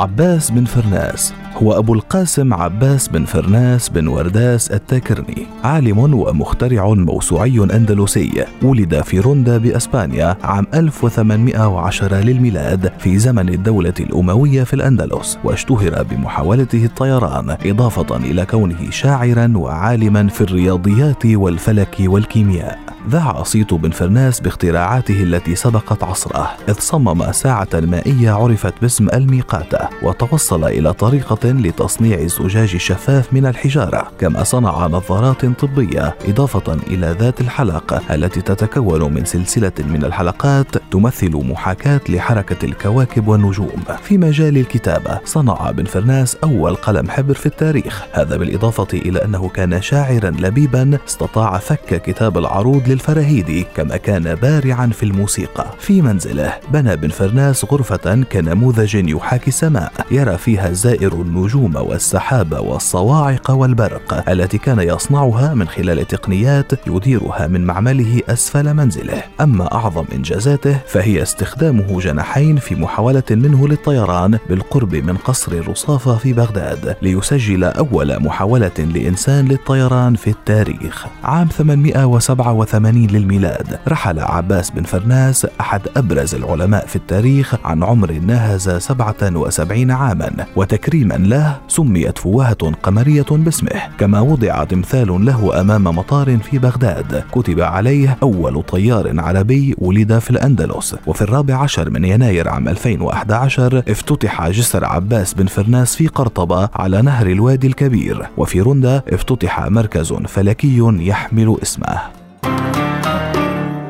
عباس بن فرناس. هو أبو القاسم عباس بن فرناس بن ورداس التاكرني عالم ومخترع موسوعي أندلسي ولد في روندا بأسبانيا عام 1810 للميلاد في زمن الدولة الأموية في الأندلس واشتهر بمحاولته الطيران إضافة إلى كونه شاعرا وعالما في الرياضيات والفلك والكيمياء. ذاع صيت بن فرناس باختراعاته التي سبقت عصره إذ صمم ساعة مائية عرفت باسم الميقاتة وتوصل إلى طريقة لتصنيع الزجاج الشفاف من الحجارة كما صنع نظارات طبية إضافة إلى ذات الحلق التي تتكون من سلسلة من الحلقات تمثل محاكاة لحركة الكواكب والنجوم. في مجال الكتابة صنع بن فرناس أول قلم حبر في التاريخ. هذا بالإضافة إلى أنه كان شاعرا لبيبا استطاع فك كتاب العروض للفراهيدي كما كان بارعا في الموسيقى. في منزله بنى بن فرناس غرفة كنموذج يحاكي السماء. يرى فيها الزائر النجوم والسحاب والصواعق والبرق التي كان يصنعها من خلال تقنيات يديرها من معمله أسفل منزله. أما أعظم إنجازاته فهي استخدامه جناحين في محاولة منه للطيران بالقرب من قصر الرصافة في بغداد ليسجل أول محاولة لإنسان للطيران في التاريخ. عام 887 للميلاد رحل عباس بن فرناس أحد أبرز العلماء في التاريخ عن عمر ناهز 77 عاما وتكريما له سميت فوهة قمرية باسمه. كما وضع تمثال له أمام مطار في بغداد. كتب عليه أول طيار عربي ولد في الأندلس. وفي الرابع عشر من يناير عام 2011 افتتح جسر عباس بن فرناس في قرطبة على نهر الوادي الكبير. وفي رندا افتتح مركز فلكي يحمل اسمه.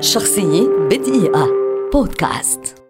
شخصية بدقيقة. بودكاست.